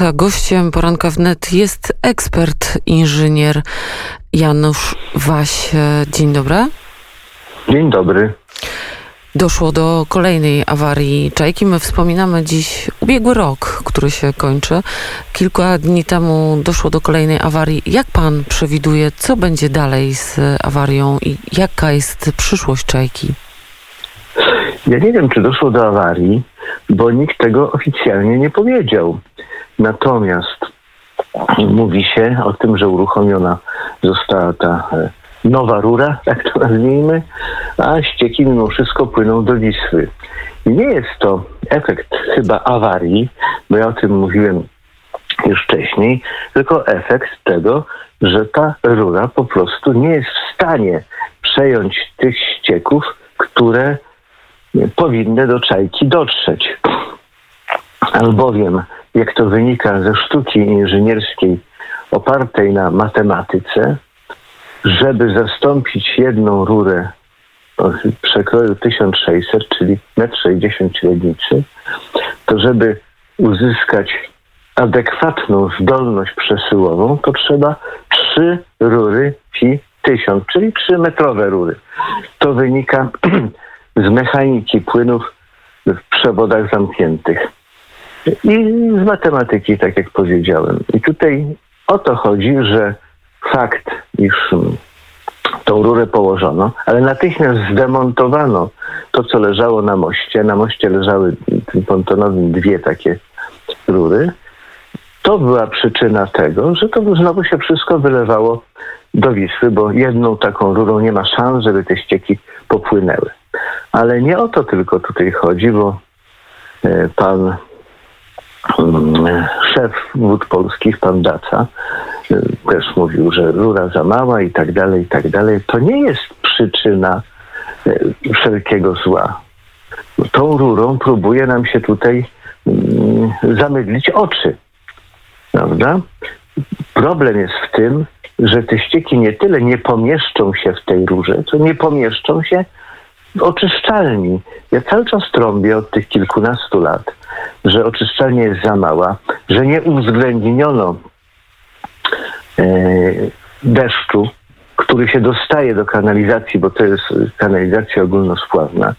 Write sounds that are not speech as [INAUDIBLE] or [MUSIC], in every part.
A gościem poranka wnet jest ekspert, inżynier Janusz Waś. Dzień dobry. Dzień dobry. Doszło do kolejnej awarii Czajki. My wspominamy dziś ubiegły rok, który się kończy. Kilka dni temu doszło do kolejnej awarii. Jak pan przewiduje, co będzie dalej z awarią i jaka jest przyszłość Czajki? Ja nie wiem, czy doszło do awarii, bo nikt tego oficjalnie nie powiedział. Natomiast mówi się o tym, że uruchomiona została ta e, nowa rura, [LAUGHS] tak to nazwijmy, a ścieki mimo wszystko płyną do Wisły. Nie jest to efekt chyba awarii, bo ja o tym mówiłem już wcześniej, tylko efekt tego, że ta rura po prostu nie jest w stanie przejąć tych ścieków, które powinny do czajki dotrzeć. Albowiem, jak to wynika ze sztuki inżynierskiej opartej na matematyce, żeby zastąpić jedną rurę przekroju 1600, czyli 1,60 m średnicy, to żeby uzyskać adekwatną zdolność przesyłową, to trzeba trzy rury fi 1000, czyli 3 metrowe rury. To wynika [CLEARS THROAT] z mechaniki płynów w przewodach zamkniętych. I z matematyki, tak jak powiedziałem. I tutaj o to chodzi, że fakt, iż tą rurę położono, ale natychmiast zdemontowano to, co leżało na moście. Na moście leżały tym pontonowym dwie takie rury. To była przyczyna tego, że to znowu się wszystko wylewało do Wisły, bo jedną taką rurą nie ma szans, żeby te ścieki popłynęły. Ale nie o to tylko tutaj chodzi, bo e, pan mm, szef wód polskich, pan Daca, e, też mówił, że rura za mała i tak dalej, i tak dalej. To nie jest przyczyna e, wszelkiego zła. Tą rurą próbuje nam się tutaj mm, zamydlić oczy. Prawda? Problem jest w tym, że te ścieki nie tyle nie pomieszczą się w tej rurze, co nie pomieszczą się oczyszczalni. Ja cały czas trąbię od tych kilkunastu lat, że oczyszczalnia jest za mała, że nie uwzględniono e, deszczu, który się dostaje do kanalizacji, bo to jest kanalizacja ogólnospławna.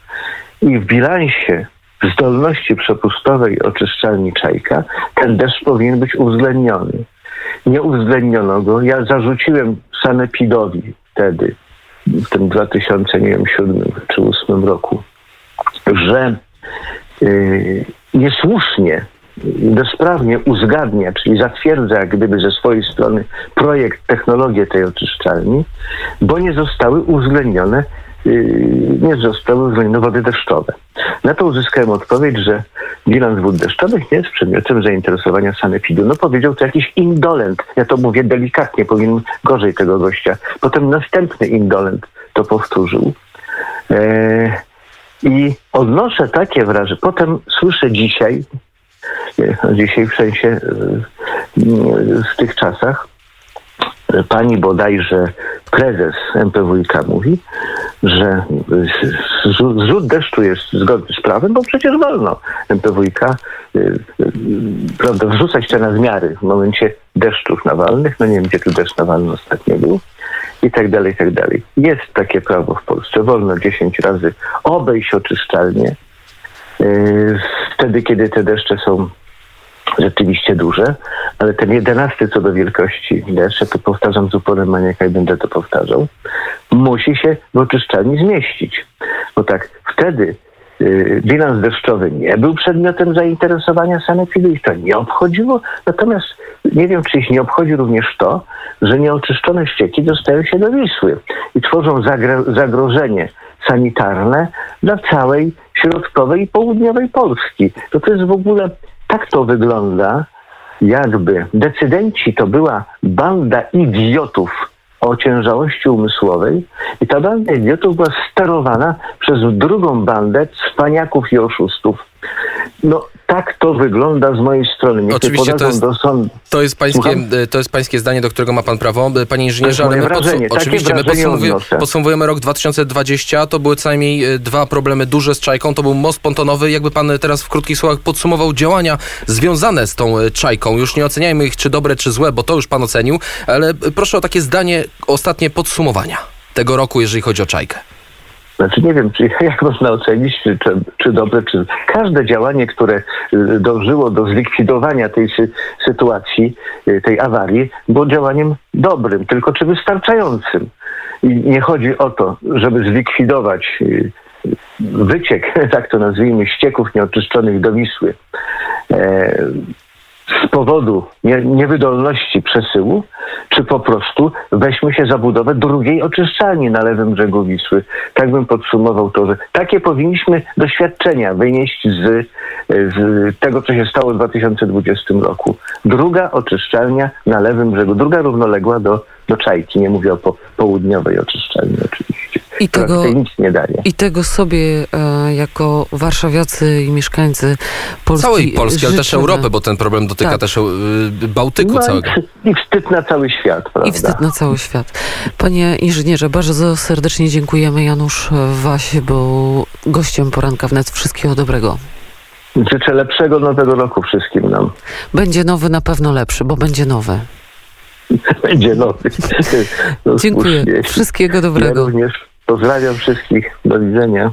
I w bilansie zdolności przepustowej oczyszczalni Czajka ten deszcz powinien być uwzględniony. Nie uwzględniono go. Ja zarzuciłem sanepidowi wtedy, w tym 2007 czy 2008 roku, że yy, niesłusznie, bezprawnie uzgadnia, czyli zatwierdza jak gdyby ze swojej strony projekt, technologię tej oczyszczalni, bo nie zostały uwzględnione yy, nie zostały uwzględnione wody deszczowe. Na to uzyskałem odpowiedź, że bilans wód deszczowych nie jest przedmiotem zainteresowania sanepidu. No powiedział to jakiś indolent. Ja to mówię delikatnie, powinien gorzej tego gościa. Potem następny indolent to powtórzył. E, I odnoszę takie wrażenie. Potem słyszę dzisiaj, dzisiaj w sensie e, w tych czasach, pani bodajże prezes MPWiK mówi, że zrzut deszczu jest zgodny z prawem, bo przecież wolno MPWiK y, prawda, wrzucać te nadmiary w momencie deszczów nawalnych. No nie wiem, gdzie tu deszcz nawalny ostatnio był. I tak dalej, i tak dalej. Jest takie prawo w Polsce. Wolno 10 razy obejść oczyszczalnie. Y, wtedy, kiedy te deszcze są rzeczywiście duże, ale ten jedenasty co do wielkości deszcz, to powtarzam z uporem maniaka i będę to powtarzał, musi się w oczyszczalni zmieścić. Bo tak, wtedy yy, bilans deszczowy nie był przedmiotem zainteresowania sanepidu, ich to nie obchodziło, natomiast nie wiem, czy ich nie obchodzi również to, że nieoczyszczone ścieki dostają się do Wisły i tworzą zagrożenie sanitarne dla całej środkowej i południowej Polski. To to jest w ogóle tak to wygląda, jakby decydenci to była banda idiotów o ociężałości umysłowej i ta banda idiotów była sterowana przez drugą bandę cwaniaków i oszustów. No tak to wygląda z mojej strony. Niech Oczywiście to jest- do sądu. To jest, pańskie, Słucham? e, to jest pańskie zdanie, do którego ma pan prawo, e, panie inżynierze, jest ale my wrażenie. oczywiście my podsumowujemy, podsumowujemy rok 2020, to były co najmniej e, dwa problemy duże z czajką, to był most pontonowy, jakby pan teraz w krótkich słowach podsumował działania związane z tą czajką, już nie oceniajmy ich czy dobre czy złe, bo to już pan ocenił, ale proszę o takie zdanie, ostatnie podsumowania tego roku, jeżeli chodzi o czajkę. Znaczy nie wiem, czy, [LAUGHS] jak można ocenić, czy, czy, czy dobre, czy... Każde działanie, które y, dążyło do zlikwidowania tej sy, sytuacji, y, tej awarii, było działaniem dobrym, tylko czy wystarczającym. I nie chodzi o to, żeby zlikwidować y, wyciek, [LAUGHS] tak to nazwijmy, ścieków nieoczyszczonych do Wisły e, z powodu nie, niewydolności przesyłu, czy po prostu weźmy się za budowę drugiej oczyszczalni na lewym brzegu Wisły. Tak bym podsumował to, że takie powinniśmy doświadczenia wynieść z, z tego, co się stało w 2020 roku. Druga oczyszczalnia na lewym brzegu, druga równoległa do, do Czajki. Nie mówię o po, południowej oczyszczalni oczywiście. I tego, nic nie daje. I tego sobie e, jako warszawiacy i mieszkańcy Polski Całej Polski, ale też. Europy, bo ten problem dotyka Tak. też e, Bałtyku No całego. i, wstyd na cały świat, prawda? I wstyd na cały świat. Panie inżynierze, bardzo serdecznie dziękujemy. Janusz Waś był gościem poranka wnet. Wszystkiego dobrego. Życzę lepszego nowego roku wszystkim nam. Będzie nowy na pewno lepszy, bo będzie nowy. [LAUGHS] Będzie nowy. [LAUGHS] No, Dziękuję. Wszystkiego Ja dobrego. również pozdrawiam wszystkich. Do widzenia.